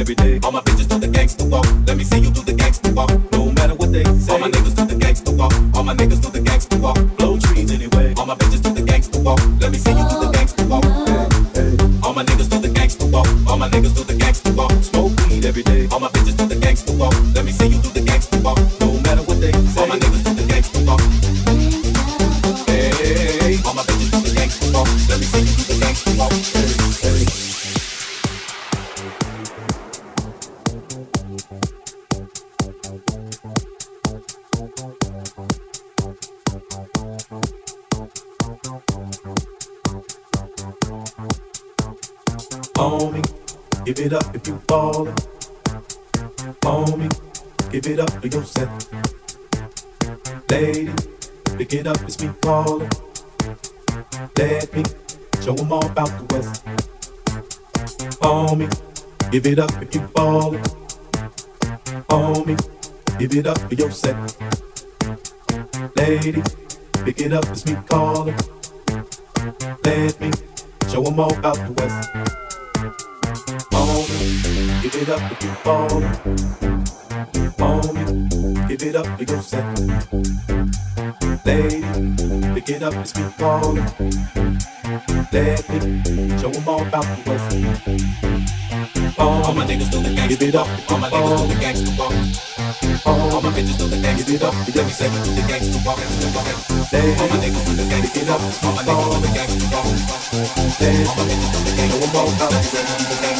every day. All my bitches do the gangsta walk. Let me see you do the gangsta walk. No matter what they say. All my niggas do the gangsta walk. All my niggas it it's me callin'. Let me show 'em all about the West. All my niggas do the gangsta it up. All my niggas do the gangsta walk. All my bitches do the gangsta it up. Say we do the gangsta walk. All my niggas do the gangsta it up. All my niggas do the gangsta walk. All my bitches do the gangsta walk. Me say we do the gangsta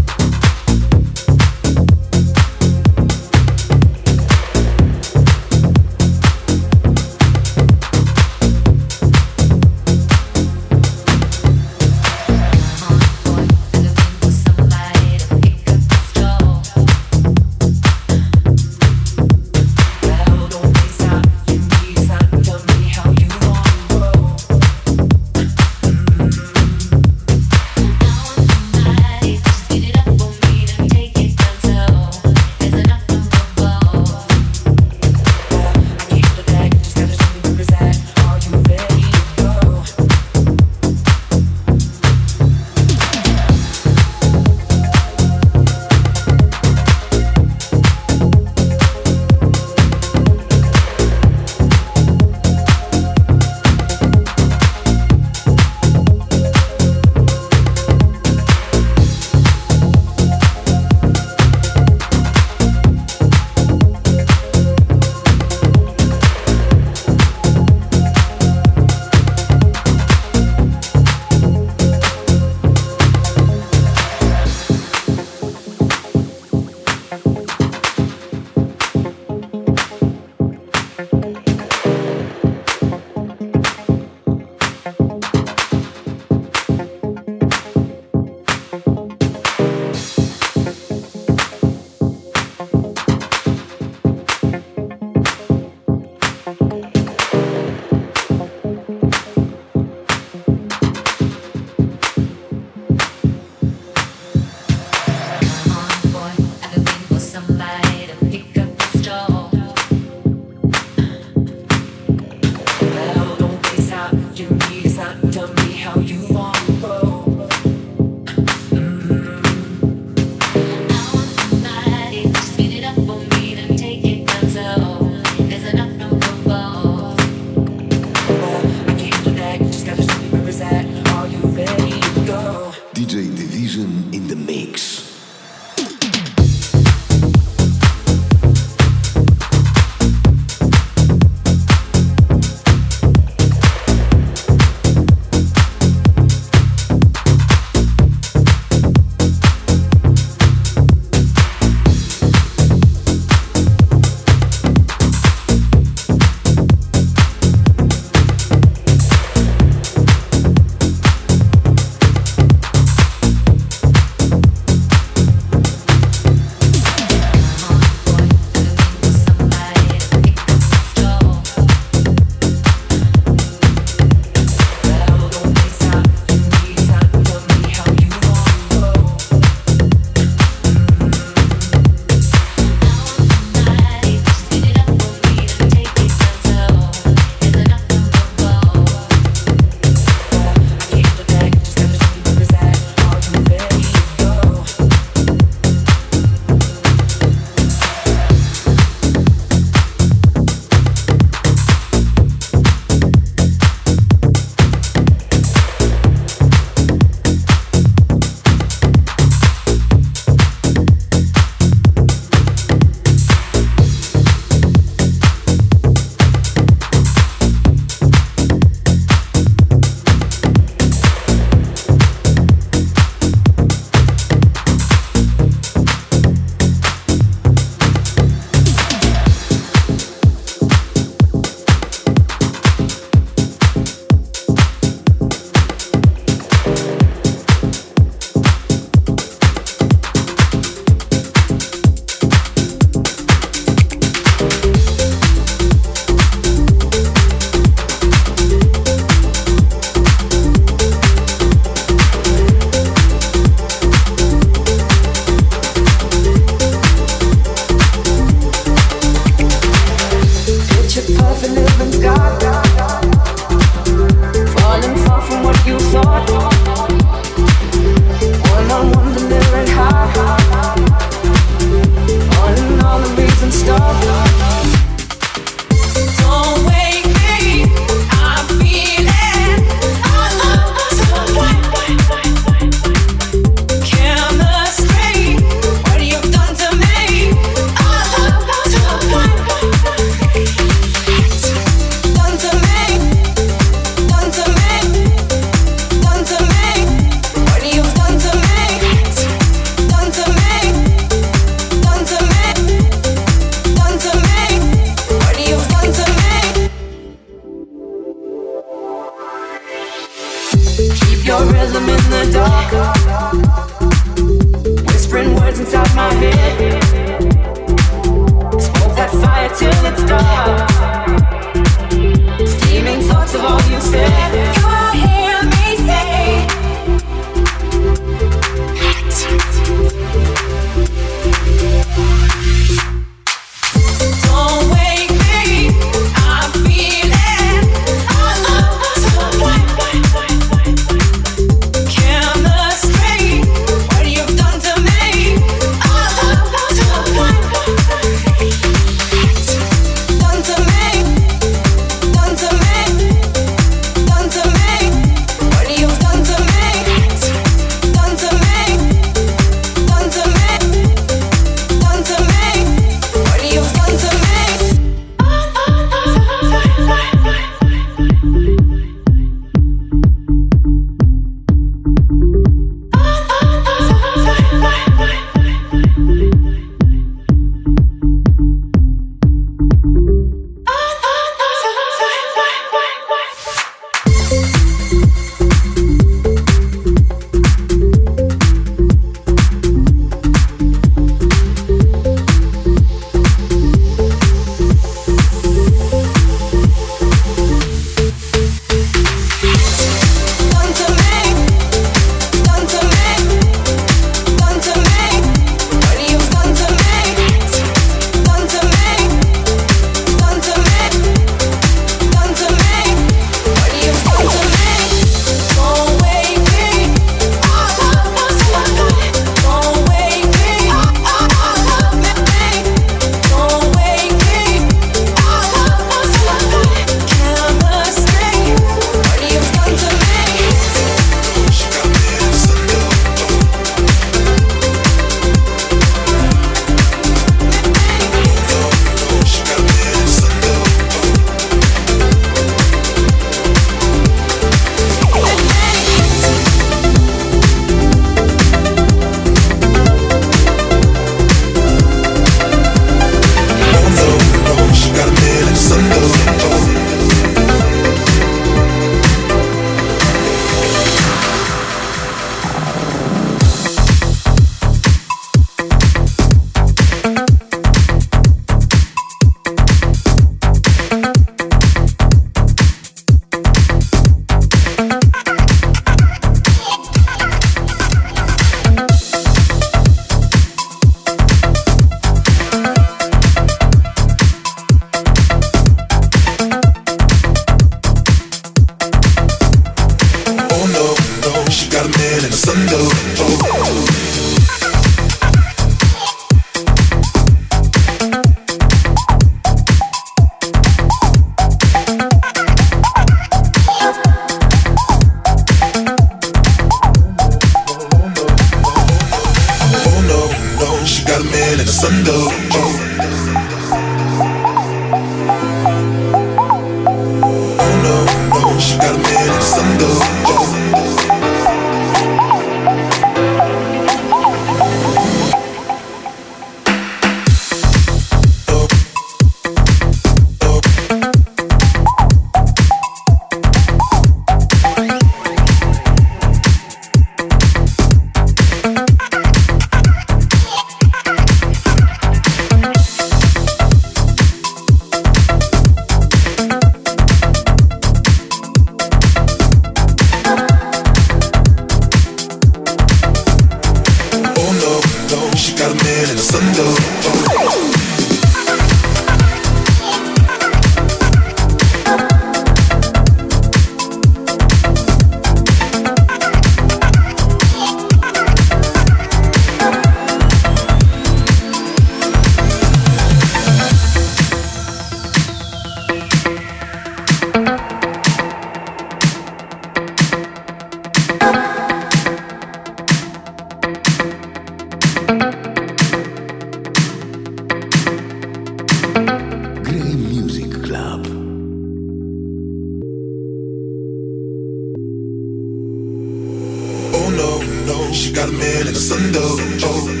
Sunday. Oh.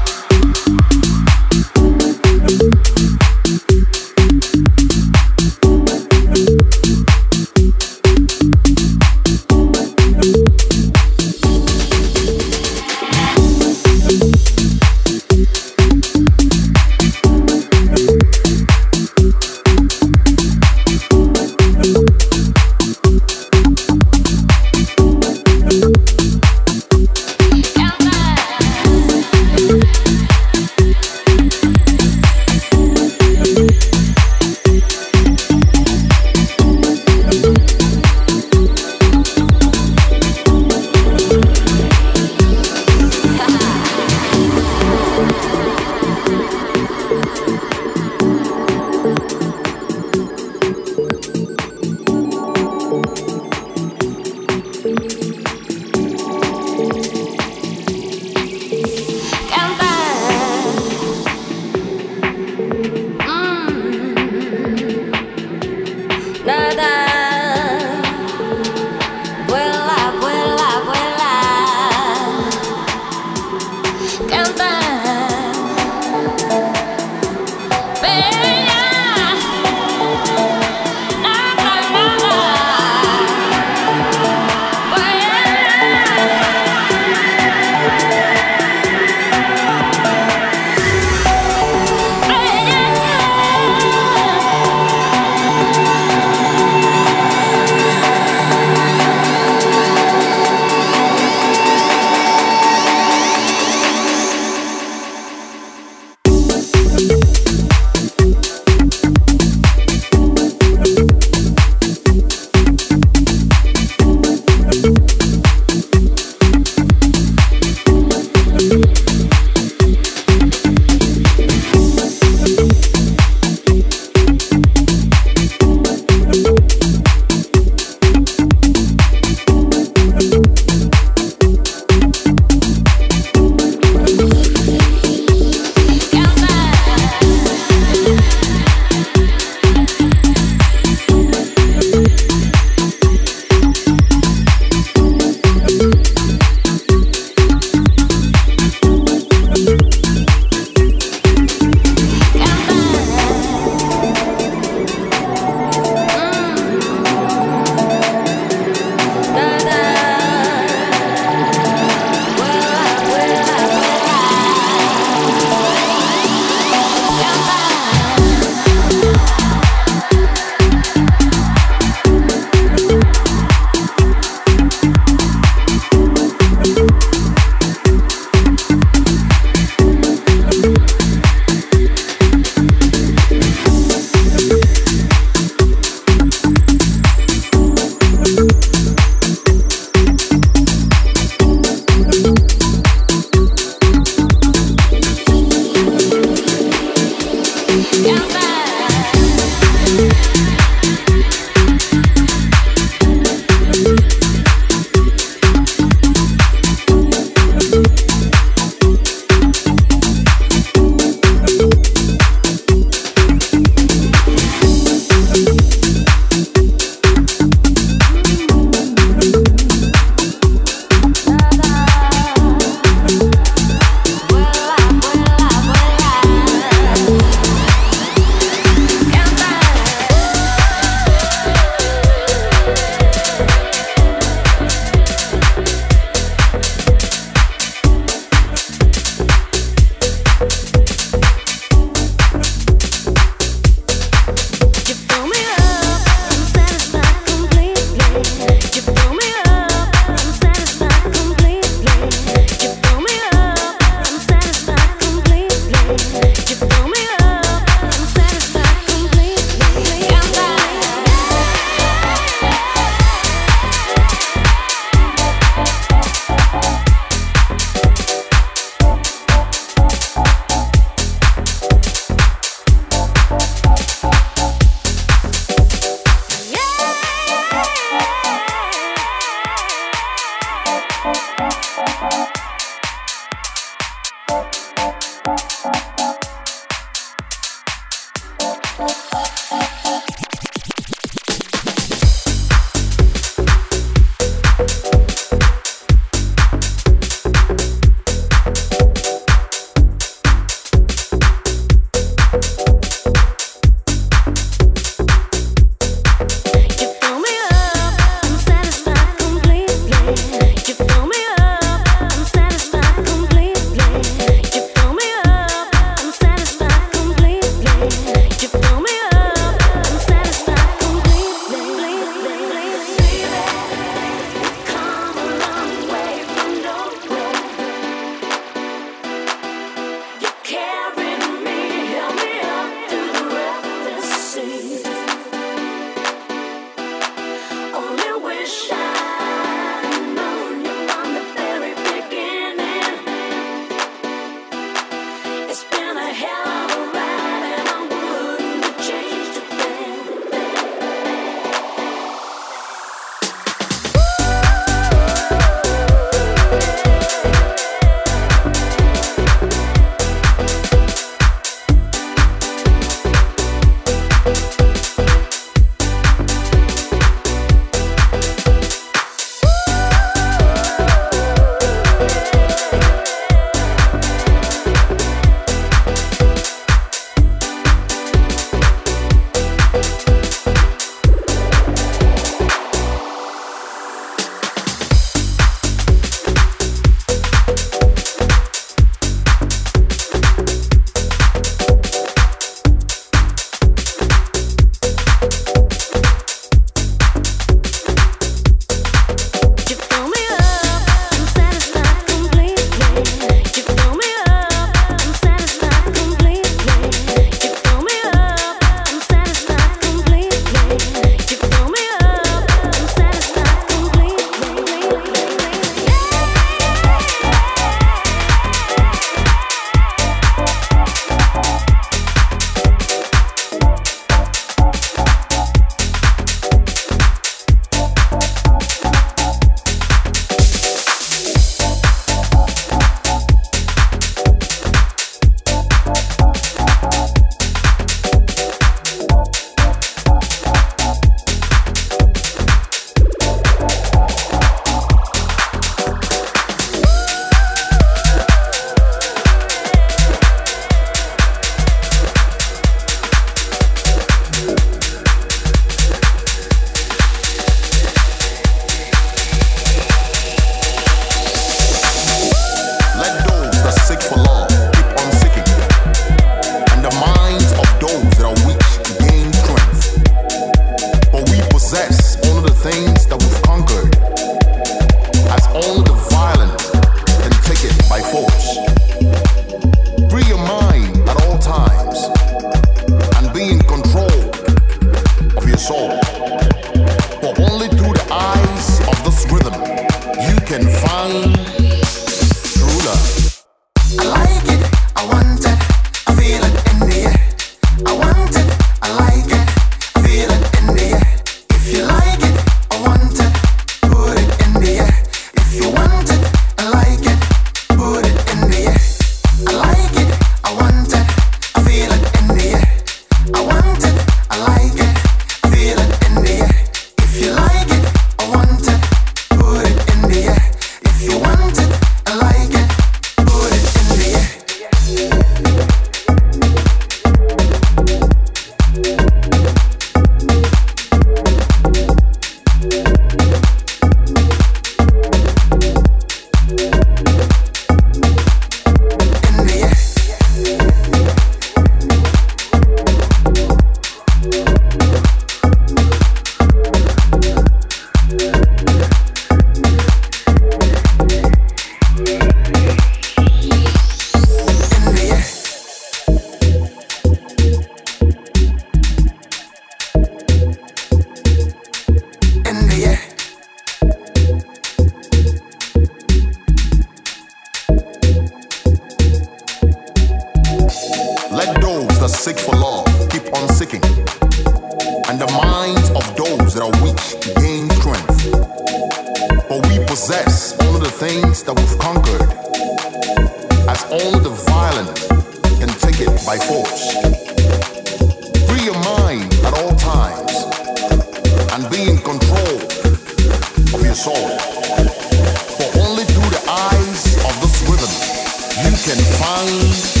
One.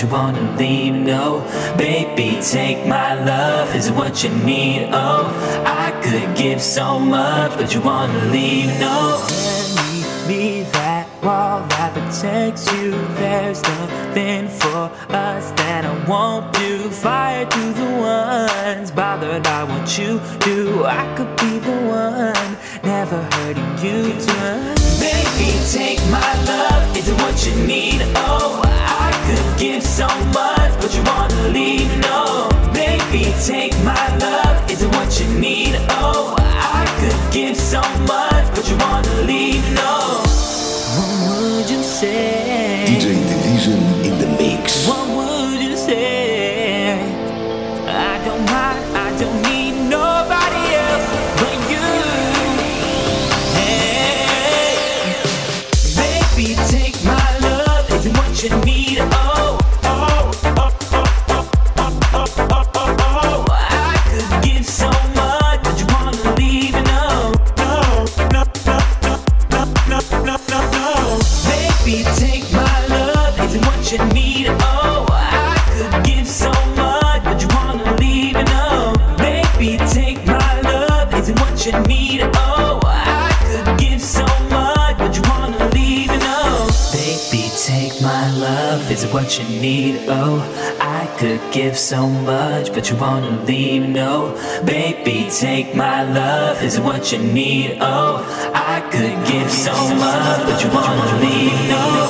you wanna leave? No, baby, take my love, is what you need. Oh, I could give so much, but you wanna leave? No. so much, but you wanna leave? No, baby, take my love. Is it what you need? Oh, I could give so much, but you wanna leave? No.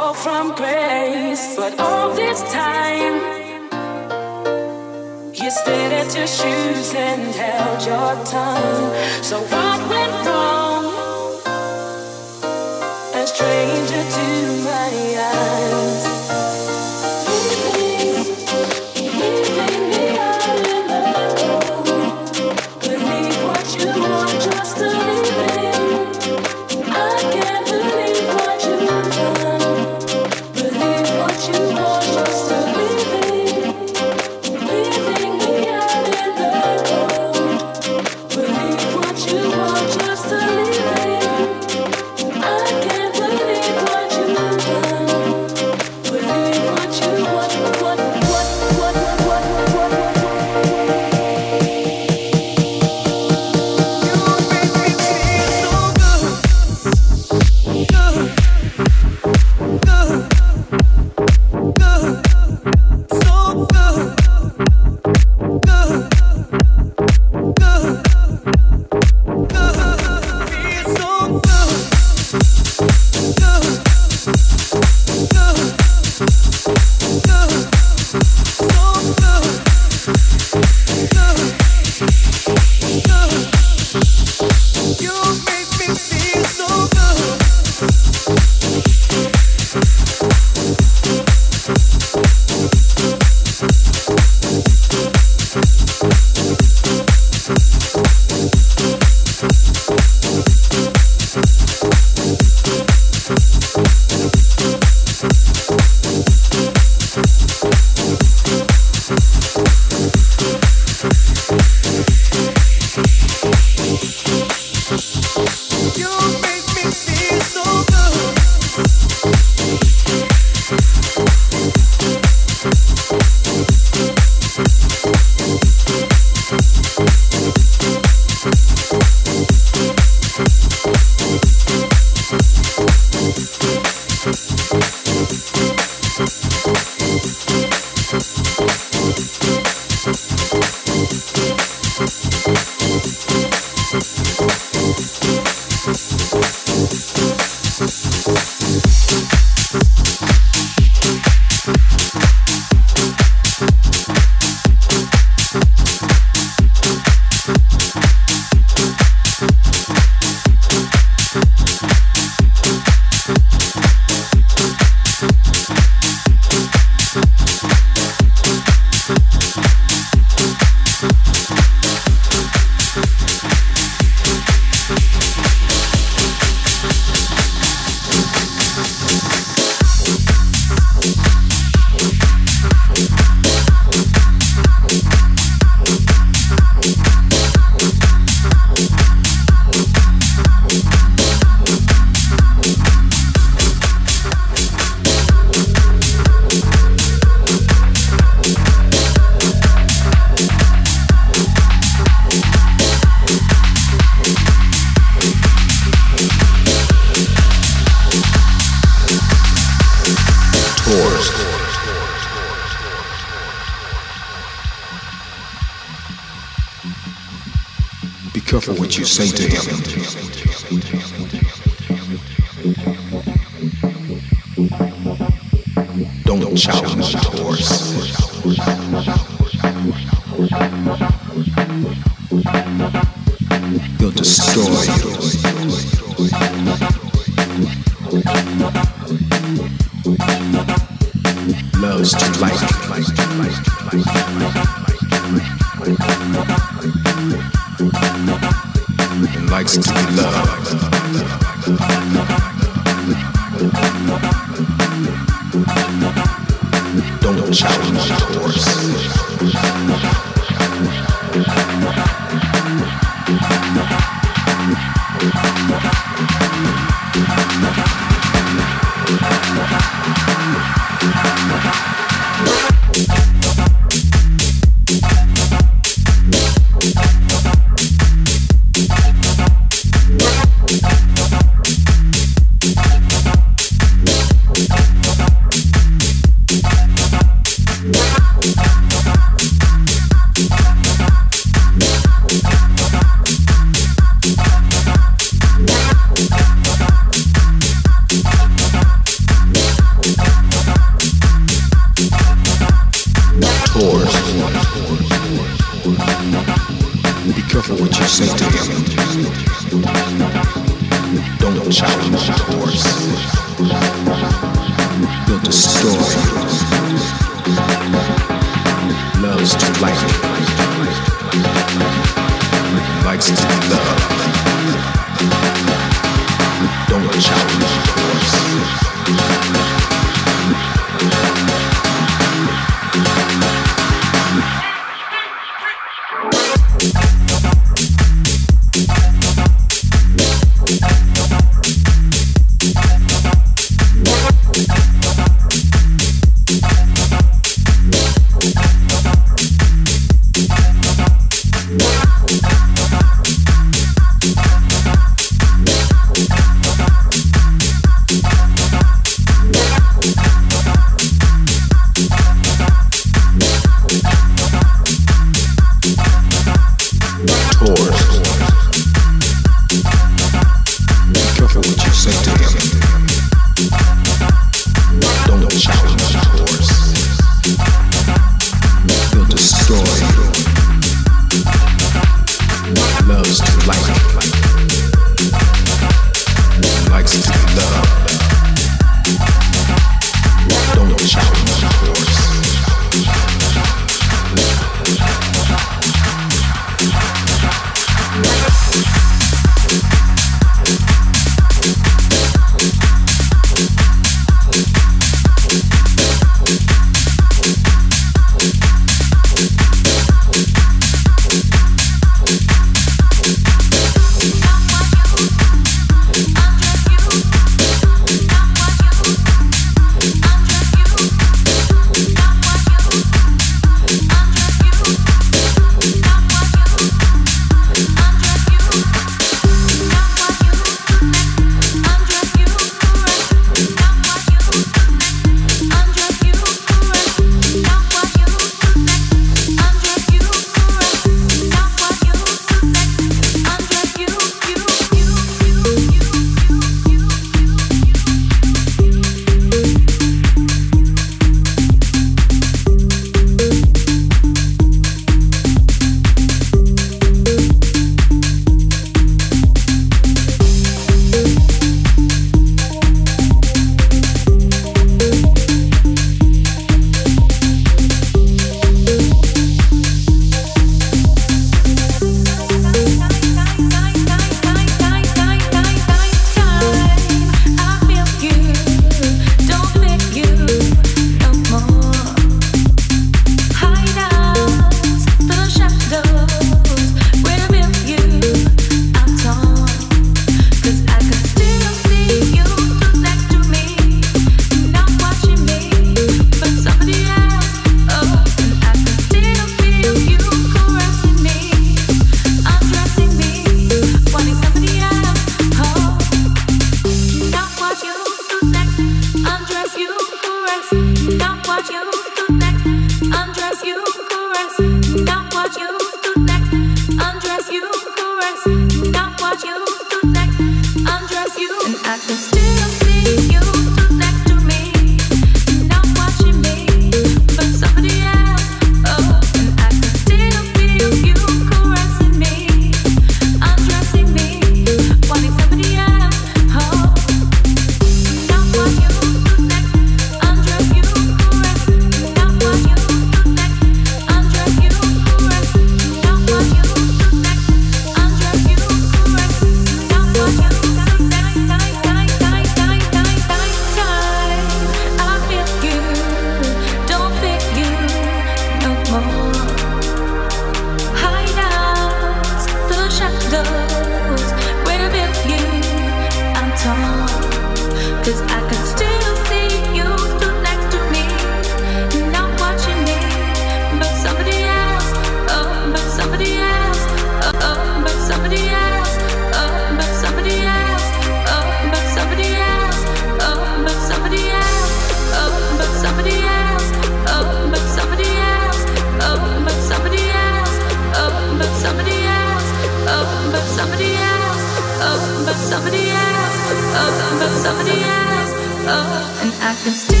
Fool